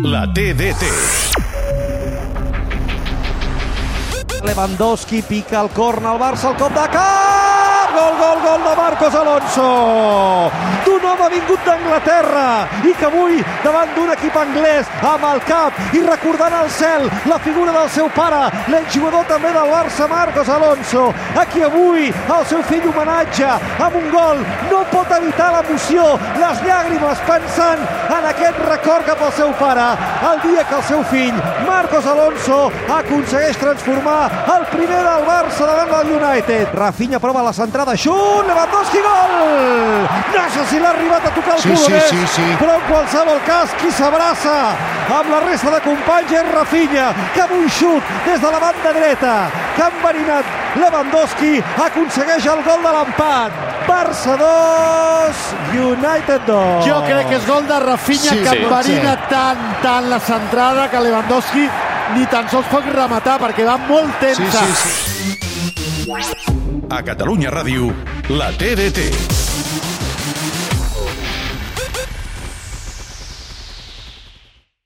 La TDT. Lewandowski pica el corn al Barça, el cop de cap! Gol, gol, gol de Marcos Alonso! D'un home vingut d'Anglaterra i que avui, davant d'un equip anglès, amb el cap i recordant al cel la figura del seu pare, l'exjugador també del Barça, Marcos Alonso, a qui avui el seu fill homenatge amb un gol no pot evitar l'emoció, les llàgrimes pensant en aquest record cap al seu pare, el dia que el seu fill, Marcos Alonso, aconsegueix transformar el primer del Barça davant del United. Rafinha prova la centrada, xut, Lewandowski, gol! No sé si l'ha arribat a tocar el Sí, sí, colomès, sí, sí. però en qualsevol cas, qui s'abraça amb la resta de companys és Rafinha, que amb un xut des de la banda dreta, que ha enverinat Lewandowski, aconsegueix el gol de l'empat. Barça 2, United 2. Jo crec que és gol de Rafinha Sí, que sí. enverina Sí. tant, tant la centrada que Lewandowski ni tan sols pot rematar perquè va molt tensa. Sí, sí, sí. A Catalunya Ràdio, la TDT.